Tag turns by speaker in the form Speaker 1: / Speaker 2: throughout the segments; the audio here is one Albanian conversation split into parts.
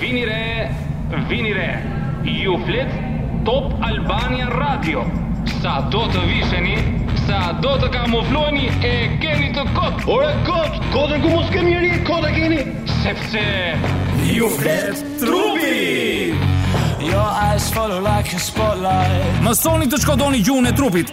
Speaker 1: Vini re, vini re, ju flet Top Albania Radio. Sado të visheni, sado të kamufloheni e keni të kot.
Speaker 2: Ore kot, kotën ku mos kemi njeri, kot e keni.
Speaker 1: Sepse
Speaker 3: ju flet trupi. Your eyes follow like a spotlight.
Speaker 4: Mësoni të shkodoni gjuhën e trupit.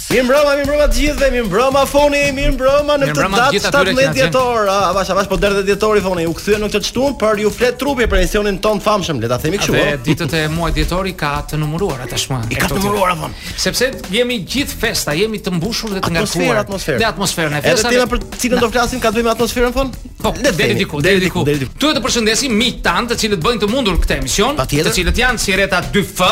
Speaker 2: Mirëmbrëma, mirëmbrëma të gjithëve, mirëmbrëma Foni, mirëmbrëma në këtë datë 17 dhjetor. Avash, avash po derdhet dhjetori Foni, u kthyem në këtë të shtunë, për Ju flet trupi për emisionin tonë të famshëm, le ta themi kështu.
Speaker 5: Dhe ditët e muajit dhjetor i ka të numëruara tashmë.
Speaker 2: I ka të numëruara Fon.
Speaker 5: Sepse jemi gjithë festa, jemi të mbushur dhe të ngarkuar.
Speaker 2: Atmosfera,
Speaker 5: atmosfera. Me atmosferën e festave.
Speaker 2: Edhe tema për të cilën do flasim ka të bëjë me atmosferën Fon?
Speaker 5: Po, deri diku, deri diku. Duhet të përshëndesim miqtë tanë të cilët bëjnë të mundur këtë emision, të cilët janë si
Speaker 2: reta 2F,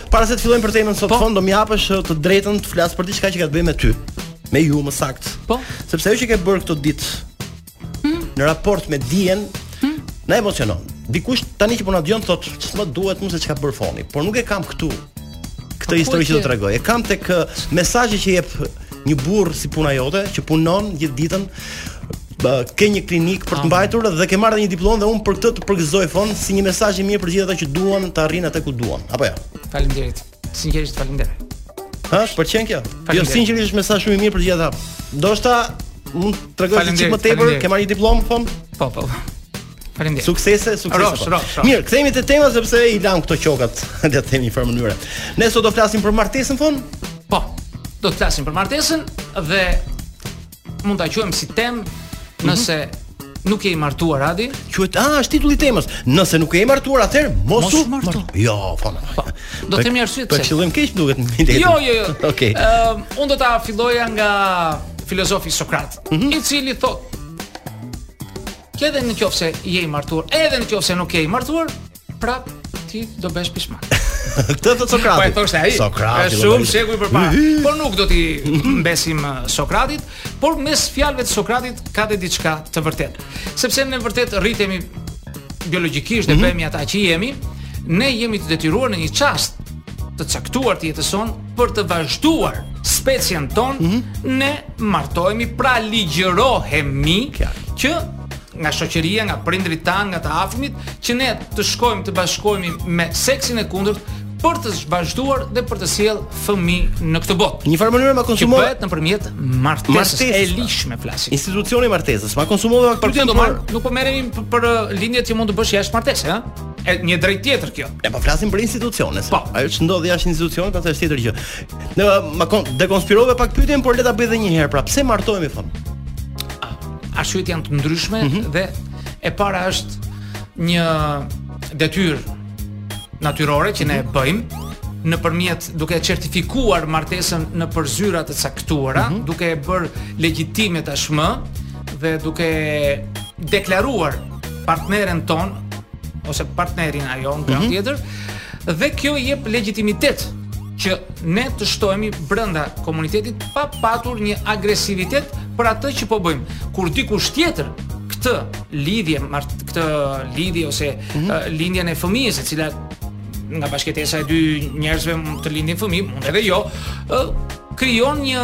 Speaker 2: Para se të fillojmë për temën sot
Speaker 5: po.
Speaker 2: Fon, do më japësh uh, të drejtën të flas për diçka që ka të bëjë me ty. Me ju më saktë.
Speaker 5: Po.
Speaker 2: Sepse ajo që ke bërë këto ditë hmm? në raport me dijen, hmm? na emocionon. Dikush tani që po na dëgjon thotë, "Ç'më duhet mua se ç'ka bërë Foni?" Por nuk e kam këtu këtë histori që do
Speaker 5: të
Speaker 2: tregoj. E kam tek uh, mesazhi që jep një burrë si puna jote që punon gjithë ditën ke një klinikë për të mbajtur dhe ke marrë një diplomë dhe unë për këtë të përgëzoj Fon si një mesazh i mirë për gjithë ata që duan të arrijnë atë ku duan. Apo jo. Ja?
Speaker 5: Faleminderit. Sinqerisht faleminderit.
Speaker 2: Ha, pëlqen kjo? Jo, sinqerisht është mesazh shumë i mirë për gjithë ata. Ndoshta mund të tregosh një
Speaker 5: çik
Speaker 2: më tepër, ke marrë një diplomë Fon?
Speaker 5: Po, po. po. Faleminderit.
Speaker 2: Suksese, suksese.
Speaker 5: Rrofsh,
Speaker 2: po.
Speaker 5: rrofsh, rrofsh.
Speaker 2: Mirë, kthehemi te tema sepse i lamë këto qokat, le të themi në njëfarë mënyre. Ne sot do flasim për martesën Fon?
Speaker 5: Po. Do të flasim për martesën dhe mund ta quajmë si temë mhm. nëse mm -hmm. nuk je i martuar Adi,
Speaker 2: quhet a ah, është titulli i temës. Nëse nuk je i martuar atëherë mos,
Speaker 5: mos
Speaker 2: u
Speaker 5: marto.
Speaker 2: Jo, po.
Speaker 5: po do të themi arsyet pse.
Speaker 2: Po qëllimkeq duket në militet.
Speaker 5: Jo, jo, jo.
Speaker 2: Okej. Okay.
Speaker 5: Ëm, uh, unë do ta filloja nga filozofi Sokrat,
Speaker 2: mm -hmm.
Speaker 5: i cili thotë që edhe në qoftë se je i martuar, edhe në qoftë se nuk je i martuar, Prap ti do bëhesh pishman.
Speaker 2: Këtë thotë Sokrati.
Speaker 5: Po e thoshte ai.
Speaker 2: Sokrati.
Speaker 5: Është shumë shekuj përpara. Po nuk do t'i mbesim uh, Sokratit, por mes fjalëve të Sokratit ka dhe diçka të vërtetë. Sepse ne vërtet rritemi biologjikisht dhe mm -hmm. bëhemi ata që jemi, ne jemi të detyruar në një çast të caktuar të jetës sonë për të vazhduar specien tonë, mm -hmm. ne martohemi pra ligjërohemi që nga shoqëria, nga prindërit tanë, nga të afërmit, që ne të shkojmë të bashkohemi me seksin e kundërt për të vazhduar dhe për të sjellë fëmijë në këtë botë.
Speaker 2: Një farë mënyre ma konsumon
Speaker 5: vetëm nëpërmjet martesës
Speaker 2: së
Speaker 5: ligjshme flasim.
Speaker 2: Institucioni i martesës ma konsumon edhe
Speaker 5: për këtë domar, nuk po merremi për, për uh, lindjet që mund të bësh jashtë martesës, ha? E një e drejtë tjetër kjo.
Speaker 2: Ne po flasim për institucione.
Speaker 5: Po,
Speaker 2: ajo që ndodh jashtë institucionit, pastaj është tjetër gjë. Ne ma dekonspirove pak pyetjen, por le ta bëj edhe një herë. Pra, pse martohemi Foni?
Speaker 5: arsyet janë të ndryshme mm -hmm. dhe e para është një detyrë natyrore që ne mhm. bëjmë nëpërmjet duke certifikuar martesën nëpër zyra të caktuara, mm -hmm. duke e bërë legjitime tashmë dhe duke deklaruar partneren tonë ose partnerin ana mm -hmm. tjetër dhe kjo jep legjitimitet që ne të shtohemi brenda komunitetit pa patur një agresivitet për atë që po bëjmë. Kur dikush tjetër këtë lidhje, këtë lidhje ose mm -hmm. uh, lindjen e fëmijës, e cila nga bashkëjetesa e dy njerëzve mund të lindin fëmijë, mund edhe jo, uh, krijon një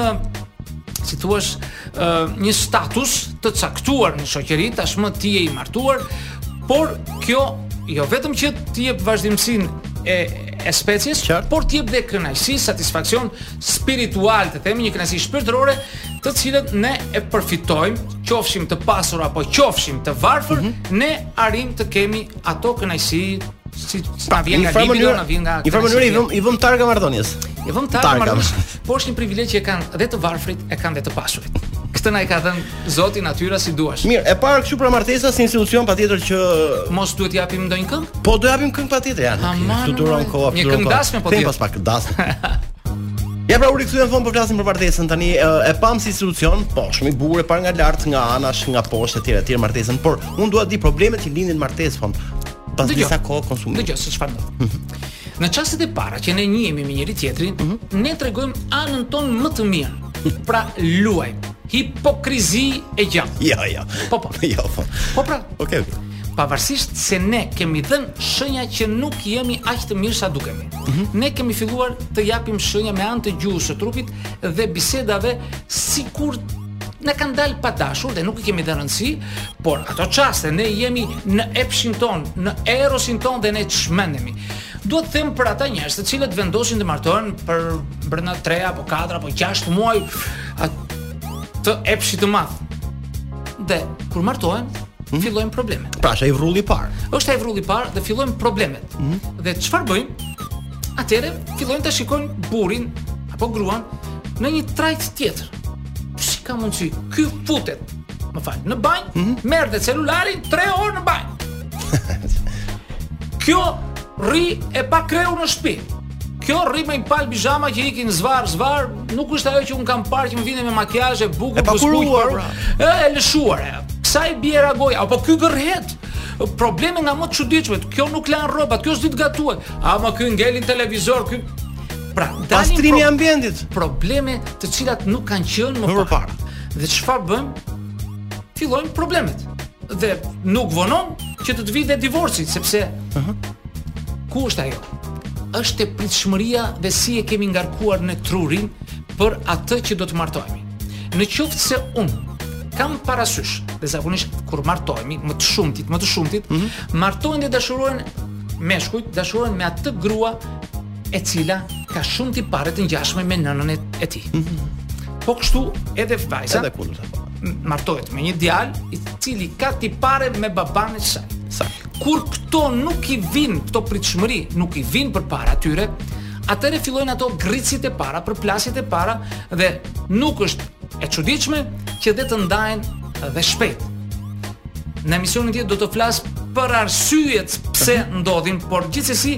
Speaker 5: si thua uh, një status të caktuar në shoqëri, tashmë ti je i martuar, por kjo jo vetëm që të jep vazhdimësinë e species,
Speaker 2: Qartë.
Speaker 5: por të jep dhe kënaqësi, satisfaksion spiritual, të themi një kënaqësi shpirtërore, të cilën ne e përfitojmë, qofshim të pasur apo qofshim të varfër, mm -hmm. ne arrijmë të kemi ato kënaqësi si pra, vjen nga libido, na vjen nga
Speaker 2: Një farë mënyrë i vëm i vëm targa marrëdhënies.
Speaker 5: I vëm
Speaker 2: targa
Speaker 5: marrëdhënies. por është një privilegj që e kanë dhe të varfrit, e kanë dhe të pasurit. Këtë na e ka dhënë Zoti natyra si duash.
Speaker 2: Mirë, e parë kështu pra martesa si institucion patjetër që
Speaker 5: mos duhet të japim ndonjë këngë?
Speaker 2: Po do japim këngë patjetër
Speaker 5: ja.
Speaker 2: Të
Speaker 5: dua,
Speaker 2: kohë,
Speaker 5: të
Speaker 2: dua,
Speaker 5: kohë. Po
Speaker 2: pas pak dasmë. Ja pra u rikthyem Von, po flasim për martesën tani e pamë si institucion, po shumë i bukur e parë nga lart, nga anash, nga poshtë etj etj martesën, por unë dua të di problemet që lindin në martesë, Von, pas disa kohë konsumimi.
Speaker 5: Dëgjo se çfarë do. Në çastet e para që ne njihemi me njëri tjetrin, mm -hmm. ne tregojmë anën tonë më të mirë. Pra luajmë hipokrizi e gjatë.
Speaker 2: Jo, jo.
Speaker 5: Po po.
Speaker 2: Jo, po.
Speaker 5: Po pra.
Speaker 2: Okej. Okay.
Speaker 5: Pavarësisht se ne kemi dhënë shenja që nuk jemi aq të mirë sa dukemi. Mm -hmm. Ne kemi filluar të japim shenja me anë të gjuhës së trupit dhe bisedave sikur na kanë dalë pa dashur dhe nuk i kemi dhënë rëndësi, por ato çaste ne jemi në epshin tonë, në erosin tonë dhe ne çmendemi. Duhet të them për ata njerëz të cilët vendosin të martohen për brenda 3 apo 4 apo 6 muaj të epshit të madh. Dhe kur martohen, mm -hmm. fillojnë problemet.
Speaker 2: Pra, është ai vrulli i parë.
Speaker 5: Është ai vrulli i parë dhe fillojnë problemet. Mm -hmm. Dhe çfarë bëjnë? Atëherë fillojnë të shikojnë burrin apo gruan në një trajtë tjetër. Si ka mundësi? Ky futet. Më fal, në banjë, mm -hmm. merr dhe celularin 3 orë në banjë. Kjo rri e pakrehur në shtëpi. Kjo rri me një palë pijama që ikin zvar zvar, nuk është ajo që unë kam parë që më vinte me makiazh e bukur,
Speaker 2: e kuruar. Pra.
Speaker 5: E e lëshuar. Kësaj i bie ragoj, apo ky gërrhet? Probleme nga më të çuditshmet. Kjo nuk lan rrobat, kjo s'di të gatuajë. Ama ky ngel në televizor, ky Pra,
Speaker 2: pastrimi i ambientit,
Speaker 5: probleme të cilat nuk kanë qenë më,
Speaker 2: më
Speaker 5: parë. Dhe çfarë bëjmë? Fillojnë problemet. Dhe nuk vonon që do të vijë dhe divorci, sepse uh -huh. ku është ajo? Është e pritshmëria dhe si e kemi ngarkuar në trurin për atë që do të martohemi. Në qoftë se unë kam parasysh, dhe zakonisht kur martohemi, më të shumtit, më të shumtit, mm -hmm. martohen dhe dashurohen meshkujt, dashurohen me atë grua e cila ka shumë tipare të ngjashme me nënën e tij. Mm -hmm. Po kështu edhe vajza.
Speaker 2: Edhe kundërta.
Speaker 5: Martohet me një djalë i cili ka tipare me babanë e saj. Kur këto nuk i vijnë, këto pritshmëri nuk i vijnë përpara tyre, atëherë fillojnë ato grisjet e para, përplasjet e para dhe nuk është e çuditshme që dhe të ndahen dhe shpejt. Në emisionin tjetër do të flas për arsyet pse ndodhin, por gjithsesi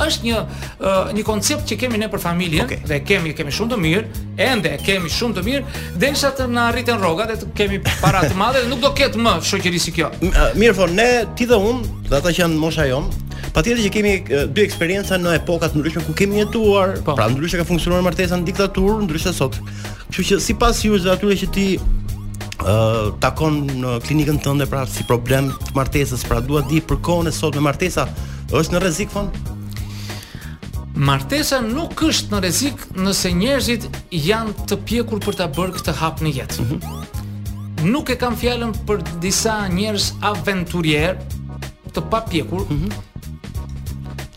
Speaker 2: është
Speaker 5: një uh, një koncept që kemi ne për familjen
Speaker 2: okay.
Speaker 5: dhe e kemi shumë të mirë, ende e kemi shumë të mirë, derisa të na rriten rrogat dhe të kemi para të madhe dhe nuk do ketë më shoqëri si kjo.
Speaker 2: Mirëpo ne ti dhe unë, dhe ata që janë mosha jonë, patjetër që kemi dy eksperienca në epoka të ndryshme ku kemi jetuar,
Speaker 5: po.
Speaker 2: pra ndryshe ka funksionuar martesa në diktaturë, ndryshe sot. Kështu që sipas jush dhe atyre që ti Uh, takon në klinikën tënde pra si problem të martesës pra dua të di për kohën e sotme martesa Është në rrezik fon?
Speaker 5: Martesa nuk është në rrezik nëse njerëzit janë të pjekur për ta bërë këtë hap në jetë. Mm -hmm. Nuk e kam fjalën për disa njerëz aventurierë të papjekur. Mm -hmm.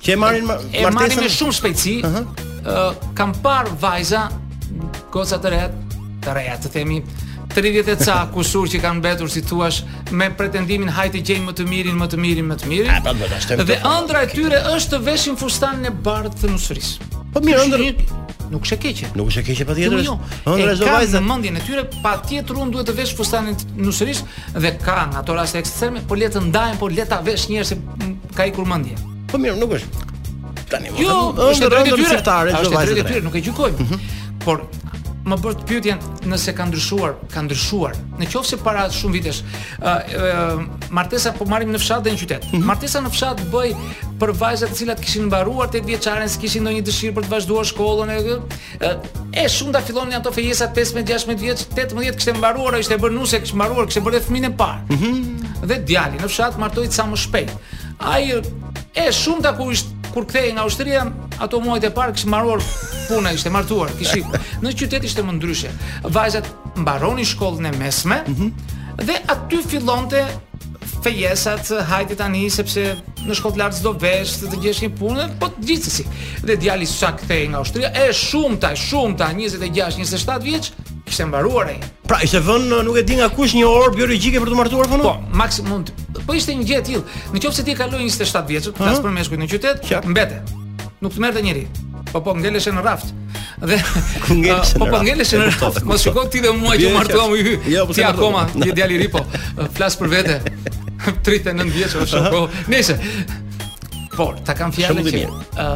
Speaker 2: Që e marrin martesën
Speaker 5: e marrin me shumë shpejtësi. Ëh, uh -huh. uh, kam parë vajza goca të reja, të reja të themi 30 e ca kusur që kanë mbetur si thuash me pretendimin hajt të gjej më të mirin, më të mirin, më të mirin.
Speaker 2: A, pa, pa, pa, shtem,
Speaker 5: dhe ëndrra e tyre është të veshin fustanin e bardhë të nusërisë.
Speaker 2: Po mirë, ëndërr
Speaker 5: nuk është e keqe.
Speaker 2: Nuk është e keqe patjetër.
Speaker 5: Jo,
Speaker 2: ëndrra
Speaker 5: e
Speaker 2: çdo vajze.
Speaker 5: Në mendjen e tyre patjetër unë duhet të vesh fustanin e nusërisë dhe ka në ato raste ekstreme, po le të ndahem, po le ta vesh njëherë se ka ikur mendja.
Speaker 2: Po mirë, nuk është. Tani
Speaker 5: më.
Speaker 2: Jo,
Speaker 5: është e drejtë e tyre. Është e drejtë e tyre, nuk e gjykojmë. Mm -hmm. Por më bëtë pyetjen nëse ka ndryshuar, ka ndryshuar. Në qoftë se para shumë vitesh, ë uh, martesa po marrim në fshat dhe në qytet. Mm -hmm. Martesa në fshat bëhej për vajzat të cilat kishin mbaruar 8 vjeçaren, s'kishin ndonjë dëshirë për të vazhduar shkollën e ë e shumta fillonin ato fejesa 15-16 vjeç, 18 kishte mbaruar, ishte bërë nuse, kishte mbaruar, kishte bërë fëmijën e parë. Mm -hmm. Dhe djali në fshat martohej sa më shpejt. Ai e shumta ku ishte kur kthehej nga ushtria, ato muajt e parë kishte mbaruar puna, ishte martuar, kështu. Në qytet ishte më ndryshe. Vajzat mbaronin shkollën e mesme mm -hmm. dhe aty fillonte fejesat, hajde tani sepse në shkollë lartë s'do vesh, të gjesh një punë, po gjithsesi. Dhe djali sa kthej nga ushtria, e shumta, shumta 26, 27 vjeç, kishte mbaruar ai.
Speaker 2: Pra ishte vënë nuk e di nga kush një orë biologjike për të martuar vonë.
Speaker 5: Po, maksimum. Po ishte një gjë e tillë. Në qoftë se ti e kaloje 27 vjeçën, flas për meshkujt në qytet,
Speaker 2: ja.
Speaker 5: mbete. Nuk të merrte njeri. Po po ngelesh në raft. Dhe
Speaker 2: ku ngelesh?
Speaker 5: Po po ngelesh në raft. Mos shiko ti dhe mua që
Speaker 2: u
Speaker 5: martuam vonë.
Speaker 2: Jo, po
Speaker 5: ti akoma je djalë i ri po. Flas për vete. 39 vjeç është shumë kohë. Nice, po ta kam fjalën që ë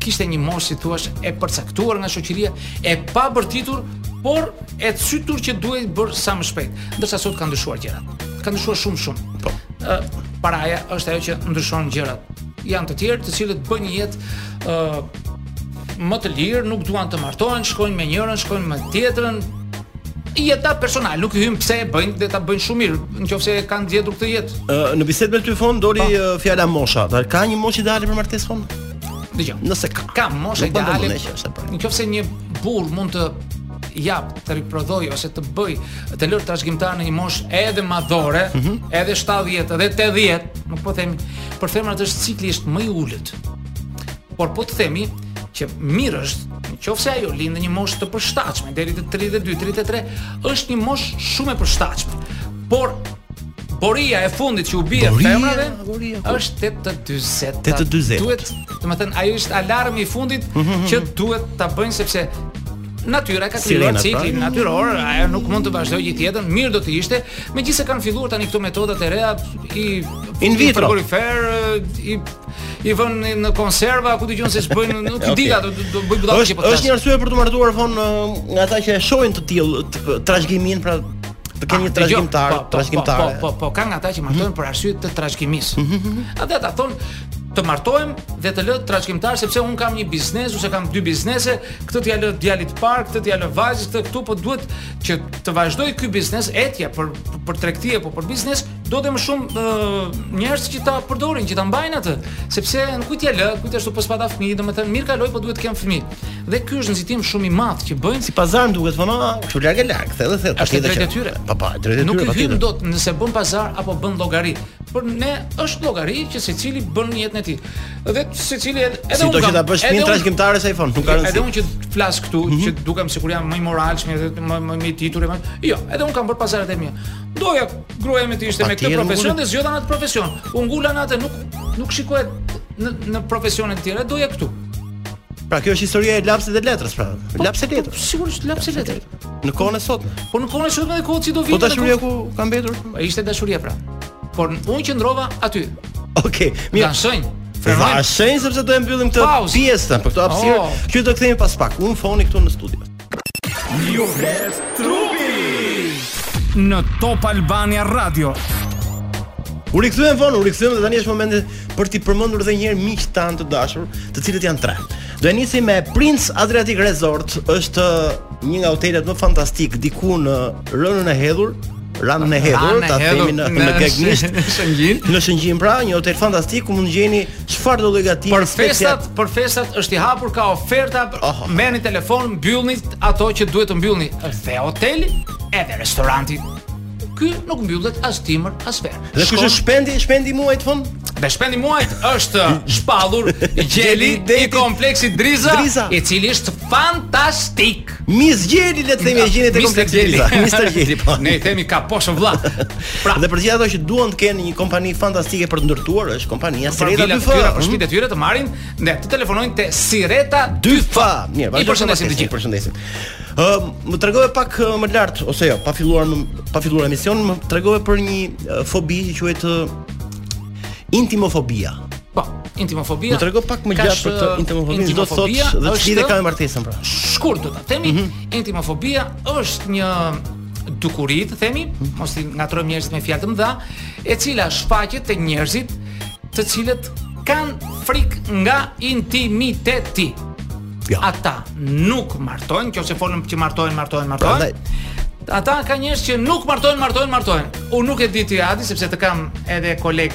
Speaker 5: kishte një moshë si thua e përcaktuar nga shoqëria e pa bërtitur Por e nxitur që duhet bërë sa më shpejt, ndërsa sot kanë ndryshuar gjërat. Kanë ndryshuar shumë shumë.
Speaker 2: Po.
Speaker 5: Ë paraja është ajo që ndryshon gjërat. Janë të tjerë të cilët bëjnë një jetë ë më të lirë, nuk duan të martohen, shkojnë me njërën, shkojnë me tjetrën, jeta personale, nuk i hyn pse e bëjnë dhe ta bëjnë shumë mirë, nëse e kanë gjetur këtë jetë.
Speaker 2: Në bisedë me ty Foni doli
Speaker 5: po.
Speaker 2: fjala mosha, pra ka një moshë ideale për martesë, Foni?
Speaker 5: Dëgjo.
Speaker 2: Nëse ka.
Speaker 5: Ka
Speaker 2: mosha
Speaker 5: ideale.
Speaker 2: Në qoftë
Speaker 5: se një burrë mund të japë të riprodhojë ose të bëjë të lërë trashëgimtar në një moshë edhe madhore,
Speaker 2: mm -hmm.
Speaker 5: edhe 70, edhe 80, nuk po themi, për femrat është cikli është më i ulët. Por po të themi që mirë është, në qoftë se ajo lind në një moshë të përshtatshme deri te 32, 33, është një moshë shumë e përshtatshme. Por Boria e fundit që u bie femrave
Speaker 2: është te
Speaker 5: 40. Te
Speaker 2: 40.
Speaker 5: Duhet, domethënë ajo është alarmi i fundit mm -hmm. që duhet ta bëjnë sepse natyra ka krijuar
Speaker 2: si
Speaker 5: ciklin
Speaker 2: pra.
Speaker 5: natyror, ajo nuk mund të vazhdojë gjithë jetën, mirë do të ishte, megjithëse kanë filluar tani këto metodat e reja i
Speaker 2: in vitro
Speaker 5: frigorifer i i vënë në konserva ku dëgjon se ç'bëjnë, nuk
Speaker 2: e
Speaker 5: di ato do të bëj budallë që po.
Speaker 2: Është një arsye për t'u martuar vonë nga ata që e shohin të tillë trashëgiminë pra të kenë një
Speaker 5: ah,
Speaker 2: trashëgimtar,
Speaker 5: po, po,
Speaker 2: trashëgimtare.
Speaker 5: Po, po, po, po ka nga ata që martohen mhm. për arsye të trashëgimisë. Mhm, mhm, ata thonë të martohem dhe të lë trashëgimtar sepse unë kam një biznes ose kam dy biznese, këtë t'ia lë djalit të parë, këtë t'ia lë vajzës, këtë këtu po duhet që të vazhdojë ky biznes etja për për tregti apo për biznes, do dhe më shumë uh, njerëz që ta përdorin, që ta mbajnë atë, sepse kujt ia lë, kujt ashtu po s'pata fëmijë, domethënë mirë kaloj, po duhet të kem fëmijë. Dhe ky është nxitim shumë i madh që bëjnë.
Speaker 2: Si pazar duket Fon, ah, kështu larg e larg, thellë thellë.
Speaker 5: Është drejtë e tyre.
Speaker 2: Po po, drejtë e tyre.
Speaker 5: Nuk i hyn dot nëse bën pazar apo bën llogari. Por ne është llogari që secili bën në jetën e tij. Dhe secili edhe unë.
Speaker 2: Si do që ta bësh
Speaker 5: një
Speaker 2: trashëgimtare saj Fon, nuk ka rëndësi.
Speaker 5: Edhe unë që flas këtu, mhm. që dukem sikur jam më i moralshëm, më më më i ditur e më. Jo, edhe unë kam bërë pazaret e mia. Doja gruaja ime të ishte me këtë profesion dhe zgjodha atë profesion. U ngula në atë, nuk nuk shikoja në në profesionet tjera, doja këtu.
Speaker 2: Pra kjo është historia e lapsit dhe letrës, pra. Po, laps e, po, letër.
Speaker 5: Sigurisht laps e letër.
Speaker 2: Në kohën e sotme.
Speaker 5: Po në kohën e sotme dhe kohë si do
Speaker 2: vitë.
Speaker 5: Po
Speaker 2: dashuria ku ka mbetur?
Speaker 5: Po ishte dashuria pra. Por unë qëndrova aty.
Speaker 2: Okej, okay,
Speaker 5: mirë.
Speaker 2: Dashojnë.
Speaker 5: Pra
Speaker 2: shënjë sepse do e mbyllim këtë pjesë, për këtë hapësirë.
Speaker 5: Oh.
Speaker 2: Që do kthehemi pas pak. Unë, Foni këtu në studio.
Speaker 4: Ju flet trupi në Top Albania Radio.
Speaker 2: U rikthyem Fon, u rikthyem dhe tani është momenti për t'i përmendur edhe një herë miqtë tanë të dashur, të cilët janë tre. Do e nisim me Prince Adriatic Resort, është një nga hotelet më fantastikë diku në Rënën e Hedhur, Rana e Hedhur, ta themi në
Speaker 5: në
Speaker 2: gegnisht,
Speaker 5: në Shëngjin.
Speaker 2: Në Shëngjin pra, një hotel fantastik ku mund të gjeni çfarëdo lloj gatimi.
Speaker 5: Për festat, për festat është i hapur ka oferta. Merrni telefon, mbyllni ato që duhet të mbyllni. Dhe hoteli, edhe restoranti. Ky nuk mbyllet as dimër, as verë.
Speaker 2: Dhe kush është shpendi, shpendi i muajit Fon?
Speaker 5: Dhe shpendi i muajit është shpallur gjeli i kompleksit Driza,
Speaker 2: Driza,
Speaker 5: i cili është fantastik.
Speaker 2: Mis Gjeli le të themi gjeni te kompleksi
Speaker 5: Driza.
Speaker 2: Gjeli. Mister Gjeli po.
Speaker 5: Ne i themi kaposh vlla. Pra,
Speaker 2: dhe për të gjithë ata që duan të kenë një kompani fantastike për të ndërtuar, është kompania Sireta 2F.
Speaker 5: Për mhm. shtëpitë e tyre të marrin, le të telefonojnë te Sireta
Speaker 2: 2F. Mirë,
Speaker 5: vazhdojmë të gjithë i
Speaker 2: përshëndesim. Ë, më tregove pak më lart ose jo, pa filluar pa filluar emisionin, më tregove për një fobi që quhet intimofobia.
Speaker 5: Po, intimofobia.
Speaker 2: Më trego pak më gjatë për këtë intimofobinë. Ç'do të
Speaker 5: thotë
Speaker 2: dhe
Speaker 5: si
Speaker 2: lidhet me martesën pra.
Speaker 5: Shkurt do ta themi, mm -hmm. intimofobia është një dukuri, të themi, mm -hmm. mos i ngatërrojmë njerëzit me fjalë të mëdha, e cila shfaqet te njerëzit të cilët kanë frikë nga intimiteti.
Speaker 2: Ja. Jo.
Speaker 5: Ata nuk martohen, nëse folëm që martohen, martohen, martohen.
Speaker 2: Prandaj
Speaker 5: Ata ka njerëz që nuk martohen, martohen, martohen. Unë nuk e di ti Adi sepse të kam edhe koleg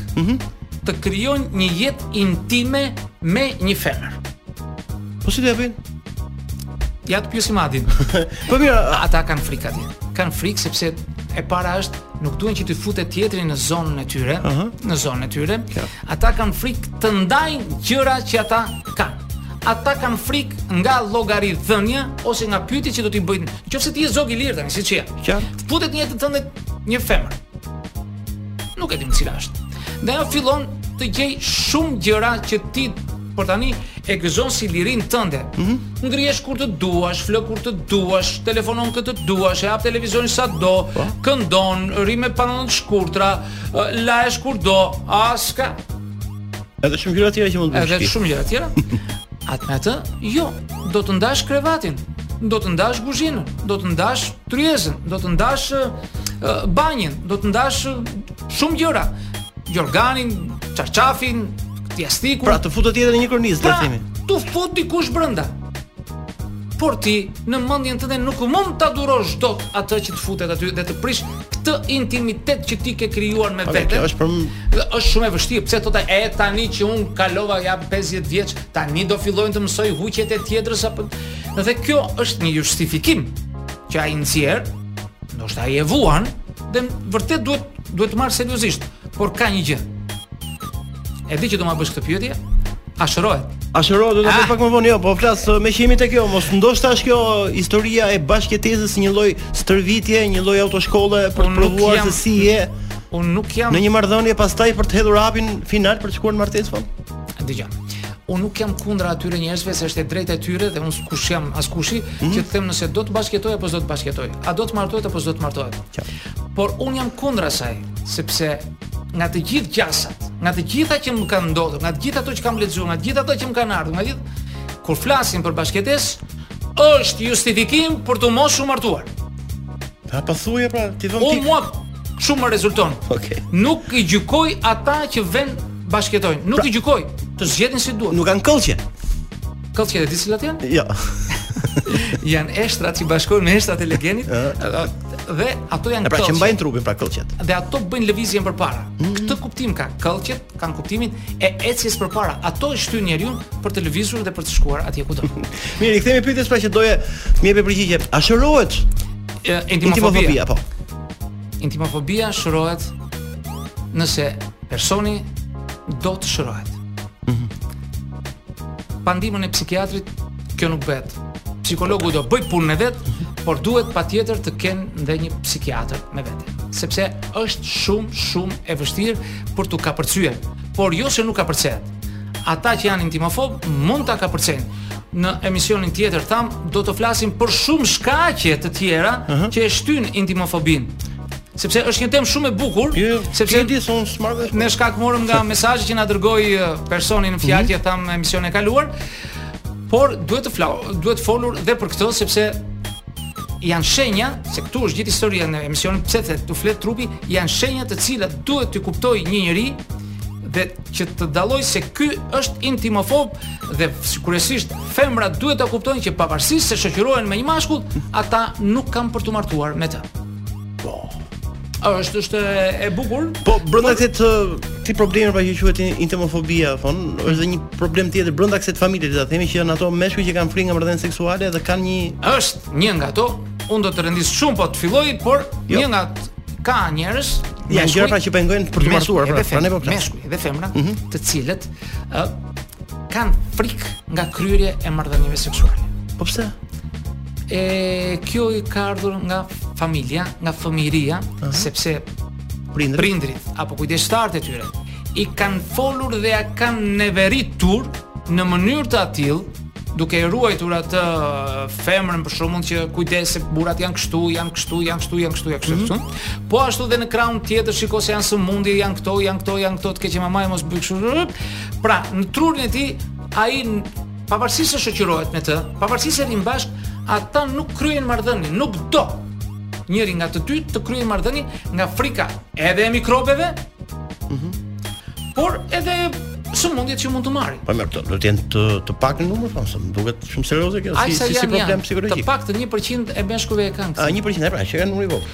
Speaker 2: Mhm.
Speaker 5: Mm të krijojnë një jetë intime me një femër.
Speaker 2: Po si do ia bëjnë?
Speaker 5: Ja të pyesim Adin.
Speaker 2: po mirë,
Speaker 5: ata kanë frikë aty. Kanë frikë sepse e para është nuk duan që të futet tjetri në zonën e tyre,
Speaker 2: uh -huh.
Speaker 5: në zonën e tyre.
Speaker 2: Ja.
Speaker 5: Ata kanë frikë të ndajnë gjërat që ata kanë ata kanë frikë nga llogaridhënia ose nga pyetjet që do t'i bëjnë. Nëse ti je zog i lirë tani, siç je. Futet në jetën tënde një femër. Nuk e dim cila është. Dhe ajo fillon të gjej shumë gjëra që ti për tani e gëzon si lirinë tënde. Mm -hmm. Ngrihesh kur të duash, fle kur të duash, telefonon kë të duash, e hap televizorin sa do, pa? Po. këndon, rri me pantallona të shkurtra, lahesh kur do, s'ka.
Speaker 2: Edhe shumë gjëra tjera që mund të bësh.
Speaker 5: Edhe shumë gjëra tjera. Atë me atë, jo, do të ndash krevatin, do të ndash guzhinën, do të ndash Tryezën, do të ndash banjën, do të ndash shumë gjëra. Jorganin, çarçafin, jastëkun.
Speaker 2: Pra të futet tjetri në një kornizë
Speaker 5: pra,
Speaker 2: themi.
Speaker 5: T'u fut dikush brenda. Por ti në mendjen tënde nuk mund ta durosh dot atë që të futet aty dhe të prish këtë intimitet që ti ke krijuar me veten.
Speaker 2: Kjo është për
Speaker 5: mua është shumë e vështirë. Pse thotë e tani që unë kalova ja 50 vjeç, tani do filloj unë të mësoj huqet e tjetrës apo Dhe kjo është një justifikim që ai nxjerr, ndoshta ai e vuan dhe vërtet duhet duhet ta marrë seriozisht, por ka një gjë. E di që do ma bësh këtë pyetje? A shërohet?
Speaker 2: A shërohet do ta bëj ah. pak më vonë, jo, po flas uh, meqë jemi te kjo, mos ndoshta është kjo historia e bashkëjetesës një lloj stërvitje, një lloj autoshkolle për të provuar se si je në një marrëdhënie pastaj për të hedhur hapin final për të shkuar në martesë, po.
Speaker 5: Dëgjo. Unë nuk jam kundra atyre njerëzve se është e drejtë e tyre dhe unë s'kush jam askushi mm -hmm. që të them nëse do të bashkëjetojë apo s'do të bashkëjetojë. A do të martohet apo s'do të martohet. Ja. Por unë jam kundra asaj, sepse nga të gjithë gjasat, nga të gjitha që më kanë ndodhur, nga të gjitha ato që kam lexuar, nga të gjitha ato që më kanë ardhur, nga gjithë kur flasin për bashkëjetesë, është justifikim për të mos u martuar.
Speaker 2: Ta pa thuaj pra, ti
Speaker 5: vëmë
Speaker 2: ti.
Speaker 5: Mua kështu më rezulton.
Speaker 2: Okej. Okay.
Speaker 5: Nuk i gjykoj ata që vën bashkëjetojnë. Nuk pra, i gjykoj, të zgjedhin si duan.
Speaker 2: Nuk kanë këllqe.
Speaker 5: Këllqe e di cilat janë?
Speaker 2: Jo.
Speaker 5: janë eshtrat që bashkohen me eshtrat e legenit dhe ato janë
Speaker 2: pra që mbajnë trupin pra këllqet
Speaker 5: dhe ato bëjnë lëvizjen përpara mm. këtë kuptim ka këllqet kanë kuptimin e ecjes përpara ato e shtyjnë njeriun për të lëvizur dhe për të shkuar atje ku do
Speaker 2: mirë i kthehemi pyetjes pra që do më jepje përgjigje a shërohet intimofobia po
Speaker 5: Intimofobia shërohet nëse personi do të shërohet. Mm -hmm. Pa ndihmën e psikiatrit kjo nuk bëhet. Psikologu do bëjë punën e vet, por duhet patjetër të kenë edhe një psikiatër me vete, sepse është shumë shumë e vështirë për t'u kapërcyer, por jo se nuk kapërcehet. Ata që janë intimofobë mund ta kapërcejnë, Në emisionin tjetër thamë do të flasim për shumë shkaqe të tjera uh -huh. që e shtyjnë intimofobinë. Sepse është një temë shumë e bukur,
Speaker 2: jo,
Speaker 5: jo,
Speaker 2: sepse di se unë smart dhe
Speaker 5: ne shkak morëm nga mesazhi që na dërgoi personi në fjalë që mhm. thamë në emisionin e kaluar. Por duhet të flau, duhet folur dhe për këtë sepse janë shenja se këtu është gjithë historia në emisionin pse të flet trupi janë shenja të cilat duhet t'i kuptojë një njeri dhe që të dallojë se ky është intimofob dhe kryesisht femrat duhet ta kuptojnë që pavarësisht se shoqërohen me një mashkull, ata nuk kanë për t'u martuar me të. Po. Është është e bukur.
Speaker 2: Po brenda këtij problemi pra që quhet intimofobia, Thoma, është dhe një problem tjetër brenda kësaj familjeje, le ta themi që janë ato meshkuj që kanë frikë nga marrëdhëniet seksuale dhe kanë një
Speaker 5: Është një nga ato, unë do të rendis shumë po të filloj, por
Speaker 2: jo.
Speaker 5: një nga ka njerëz
Speaker 2: janë gjëra pra që pengojnë për
Speaker 5: t'u
Speaker 2: martuar, pra, pra ne po flasim.
Speaker 5: Meshkuj dhe femra, mm -hmm. të cilët uh, kanë frikë nga kryerja e marrëdhënieve seksuale.
Speaker 2: Po pse?
Speaker 5: E kjo i ka ardhur nga familja nga fëmijëria, uh -huh. sepse
Speaker 2: prindërit,
Speaker 5: prindërit apo kujdestarët e tyre i kanë folur dhe ia kanë neveritur në mënyrë të atillë duke e ruajtur atë femrën për shembull që kujdes se burrat janë kështu, janë kështu, janë kështu, janë kështu, janë kështu. Mm -hmm. Po ashtu dhe në krahun tjetër shiko se janë sëmundje, janë këto, janë këto, janë këto, të keqen mami mos bëj kështu. Pra, në trurin e tij ai Pavarësisht se shoqërohet me të, pavarësisht se rrinë bashkë, ata nuk kryejnë marrëdhënie, nuk do njëri nga të dy të kryejë marrëdhënie nga frika edhe e mikrobeve. Mhm. Mm por edhe sëmundjet që mund të marrin.
Speaker 2: Po mirë, do të jenë të të paktë në numër Thoma, se më duket shumë serioze kjo si si, si problem
Speaker 5: psikologjik. Të paktë 1% e meshkujve e kanë.
Speaker 2: A 1% e pra, që janë numër i vogël.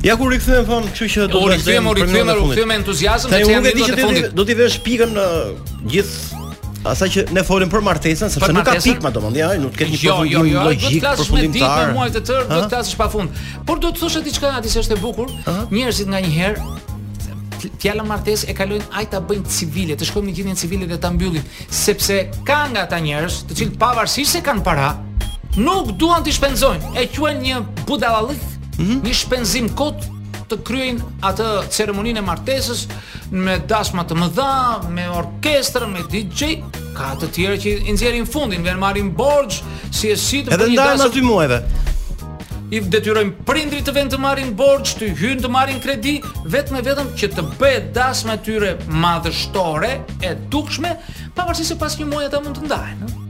Speaker 5: Ja
Speaker 2: ku u rikthyem Thoma, kështu që do të
Speaker 5: rikthyem, rikthyem, rikthyem me entuziazëm
Speaker 2: se
Speaker 5: janë minutat e fundit.
Speaker 2: Do t'i vesh pikën gjithë asaj që ne folëm për martesën, sepse nuk ka pikë me domosdo, ja, nuk ka një
Speaker 5: jo, jo, jo, logjikë përfundimtare. Jo, jo,
Speaker 2: jo,
Speaker 5: muaj të tërë, do të flasësh pa fund. Por do të thoshe diçka aty që është e bukur. Njerëzit nganjëherë fjala martesë e kalojnë ai ta bëjnë civile, të shkojnë në gjendjen civile dhe ta mbyllin, sepse ka nga ata njerëz, të cilët pavarësisht se kanë para, Nuk duan të shpenzojnë, e quajnë një budallallëk, mm -hmm. një shpenzim kot të kryejnë atë ceremoninë e martesës me dasma të mëdha, me orkestra, me DJ, ka të tjerë që i nxjerrin fundin, venë marrin borxh, si e si të bëjnë dasmë.
Speaker 2: Edhe
Speaker 5: ndahen
Speaker 2: pas dy muajve
Speaker 5: i detyrojnë prindërit të venë të marrin borxh, të hyjnë të marrin kredi, vetëm e vetëm që të bëhet dasma e tyre madhështore e dukshme, pavarësisht se pas një muaji ata mund të ndahen.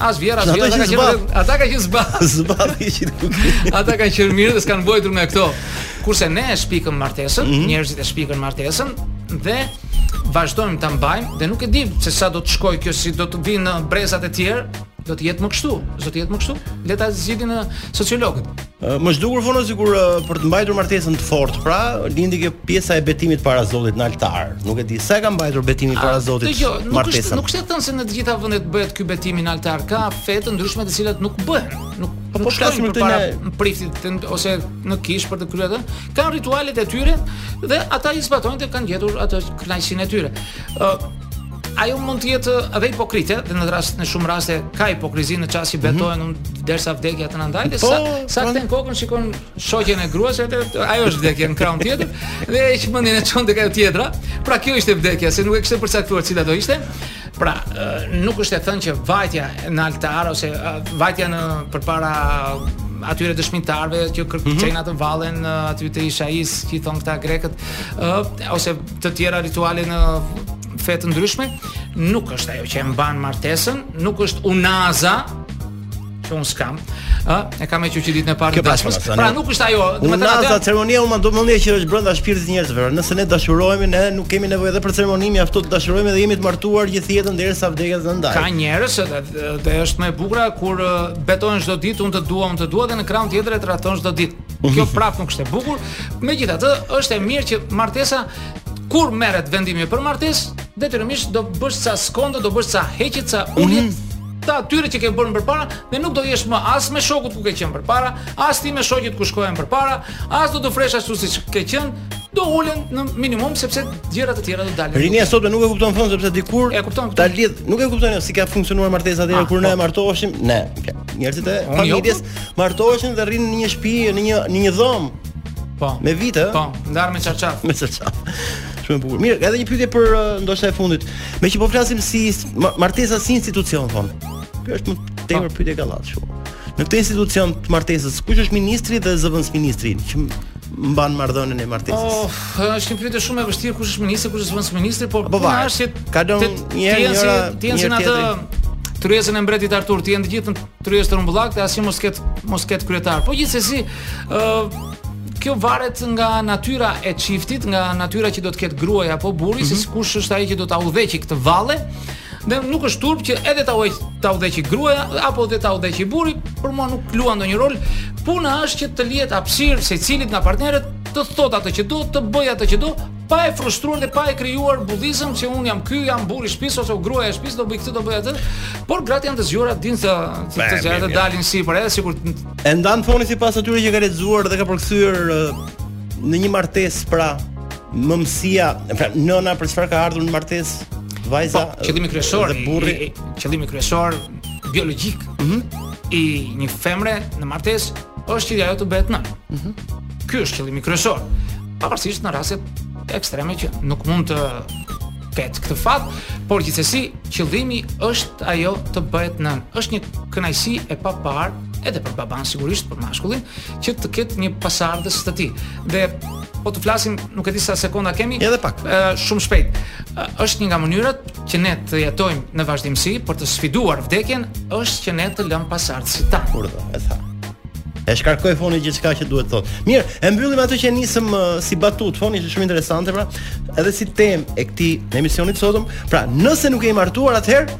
Speaker 5: As vjehrra, as vjehrra, ata
Speaker 2: kanë
Speaker 5: qenë ata kanë qenë zbathur.
Speaker 2: Zbathur ishin nuk.
Speaker 5: Ata kanë qenë mirë dhe s'kanë vojtur nga këto. Kurse ne e shpikëm martesën, mm -hmm. njerëzit e shpikën martesën dhe vazhdojmë ta mbajmë dhe nuk e di se sa do të shkojë kjo si do të vijnë brezat e tjerë, do të jetë më kështu, do të jetë më kështu. Le ta zgjidhin sociologët.
Speaker 2: M'është dukur Foni sikur për të mbajtur martesën të fortë, pra lindi kjo pjesa e betimit para Zotit në altar. Nuk e di sa e ka mbajtur betimin para Zotit.
Speaker 5: Jo, nuk është nuk është e thënë se në të gjitha vendet bëhet ky betim në altar. Ka fe të ndryshme të cilat nuk bëhen. Nuk
Speaker 2: po
Speaker 5: shkojnë
Speaker 2: për
Speaker 5: para
Speaker 2: një...
Speaker 5: priftit ose në kish për të kryer atë. Kanë ritualet e tyre dhe ata i zbatojnë dhe kanë gjetur atë kënaqësinë e tyre. Ë ajo mund të jetë edhe hipokrite, dhe në rast në shumë raste ka hipokrizi në çast që mhm. betohen mm -hmm. derisa vdekja të na ndaj, dhe
Speaker 2: po,
Speaker 5: sa sapo kthen kokën shikon shoqen e gruas, atë ajo është vdekja në krahun tjetër dhe e mendjen e çon tek ajo tjetra. Pra kjo ishte vdekja, se nuk e kishte përcaktuar cila do ishte. Pra, nuk është e thënë që vajtja në altar ose vajtja në përpara atyre dëshmitarëve që kërkojnë mm -hmm. atë vallen atë të Isaisë, që i thonë këta grekët, ose të tjera rituale në fe të ndryshme, nuk është ajo që e mban martesën, nuk është unaza, që unë s'kam, ë, e kam hequr që ditën e parë të dasmës,
Speaker 2: pra
Speaker 5: nuk është ajo, do të thotë ajo
Speaker 2: ceremonia unë do mendoj që është brenda shpirtit të njerëzve, nëse ne dashurohemi ne nuk kemi nevojë edhe për ceremoni, mjafton të dashurohemi dhe jemi të martuar gjithë jetën derisa vdekja të na ndajë.
Speaker 5: Ka njerëz që dhe është më e bukur kur betohen çdo ditë, unë të dua, unë të dua dhe në krahun tjetër e tradhton çdo ditë. Kjo prap nuk është e bukur. Megjithatë, është e mirë që martesa kur merret vendimi për martesë, detyrimisht do bësh ca skonto, do bësh ca heqje, ca ulje. Mm të atyre që ke bërë më parë dhe nuk do jesh më as me shokët ku ke qenë më parë, as ti me shoqet ku shkoje më parë, as do të rrish ashtu siç ke qenë, do ulen në minimum sepse gjëra të tjera do dalin.
Speaker 2: Rinia sot nuk e kupton Foni sepse dikur
Speaker 5: e kupton.
Speaker 2: Ta lidh, nuk e kupton si ka funksionuar martesa deri
Speaker 5: ah,
Speaker 2: kur ne
Speaker 5: po.
Speaker 2: martoheshim, ne. Njerëzit e
Speaker 5: Unë jo,
Speaker 2: familjes martoheshin dhe rrinin në një shtëpi, në një në një dhomë
Speaker 5: Po.
Speaker 2: me vite, ë?
Speaker 5: Po, ndarë me çarçaf.
Speaker 2: Me çarçaf. Shumë e bukur. Mirë, edhe një pyetje për uh, ndoshta e fundit. Meqë po flasim si s- ma- martesa si institucion thon. Kjo është më tepër pyetje gallat kështu. Në këtë institucion të martesës, kush është ministri dhe zëvendësministri? Që m- mban marrëdhënien e martesës.
Speaker 5: Oh, është një pyetje shumë e vështirë kush është ministri, kush është zëvendësministri, por
Speaker 2: po varet.
Speaker 5: Është
Speaker 2: ka
Speaker 5: lënë
Speaker 2: një herë
Speaker 5: një orë, ti
Speaker 2: je
Speaker 5: në atë tryezën e mbretit Artur, të jenë të gjithë në tryezë të rrumbullakët, e të mos ket mos ket kryetar. Po gjithsesi, ë uh, kjo varet nga natyra e çiftit, nga natyra që do të ketë gruaja apo burri, mm -hmm. se kush është ai që do ta udhëheqë këtë valle. Dhe nuk është turp që edhe ta udhëheq ta udhëheqë gruaja apo dhe ta udhëheqë burri, për mua nuk luan ndonjë rol. Puna është që të lihet hapësirë secilit nga partnerët të thot atë që do, të bëj atë që do, pa e frustruar dhe pa e krijuar bullizëm se un jam ky, jam burri i shtëpis ose gruaja e shtëpis do bëj këtë, do bëj atë. Por gratë janë të zgjuara, dinë se të zgjuara të dalin sipër, edhe sikur
Speaker 2: e ndan Foni sipas atyre që ka lexuar dhe ka përkthyer Në një martesë pra mëmësia, pra nëna për çfarë ka ardhur në martesë? Vajza,
Speaker 5: po, qëllimi kryesor,
Speaker 2: burri,
Speaker 5: qëllimi kryesor biologjik mm -hmm. i një femre në martesë është që ajo të bëhet nënë. Mm -hmm. Ky është qëllimi kryesor. Pavarësisht në raste ekstreme që nuk mund të ketë këtë fat, por gjithsesi qëllimi është ajo të bëhet nënë. Është një kënaqësi e paparë edhe për babanë sigurisht, për mashkullin, që të ketë një pasardhës të tij. Dhe po të flasim, nuk e di sa sekonda kemi.
Speaker 2: Edhe pak.
Speaker 5: Ë shumë shpejt. Është një nga mënyrat që ne të jetojmë në vazhdimësi për të sfiduar vdekjen, është që ne të lëmë pasardhësit tanë.
Speaker 2: Kurdo, e tha. E shkarkoi Foni gjithçka që duhet të thotë. Mirë, e mbyllim atë që nisëm uh, si batutë, Foni është shumë interesante pra, edhe si temë e këtij emisioni të sotëm. Pra, nëse nuk jemi martuar atëherë,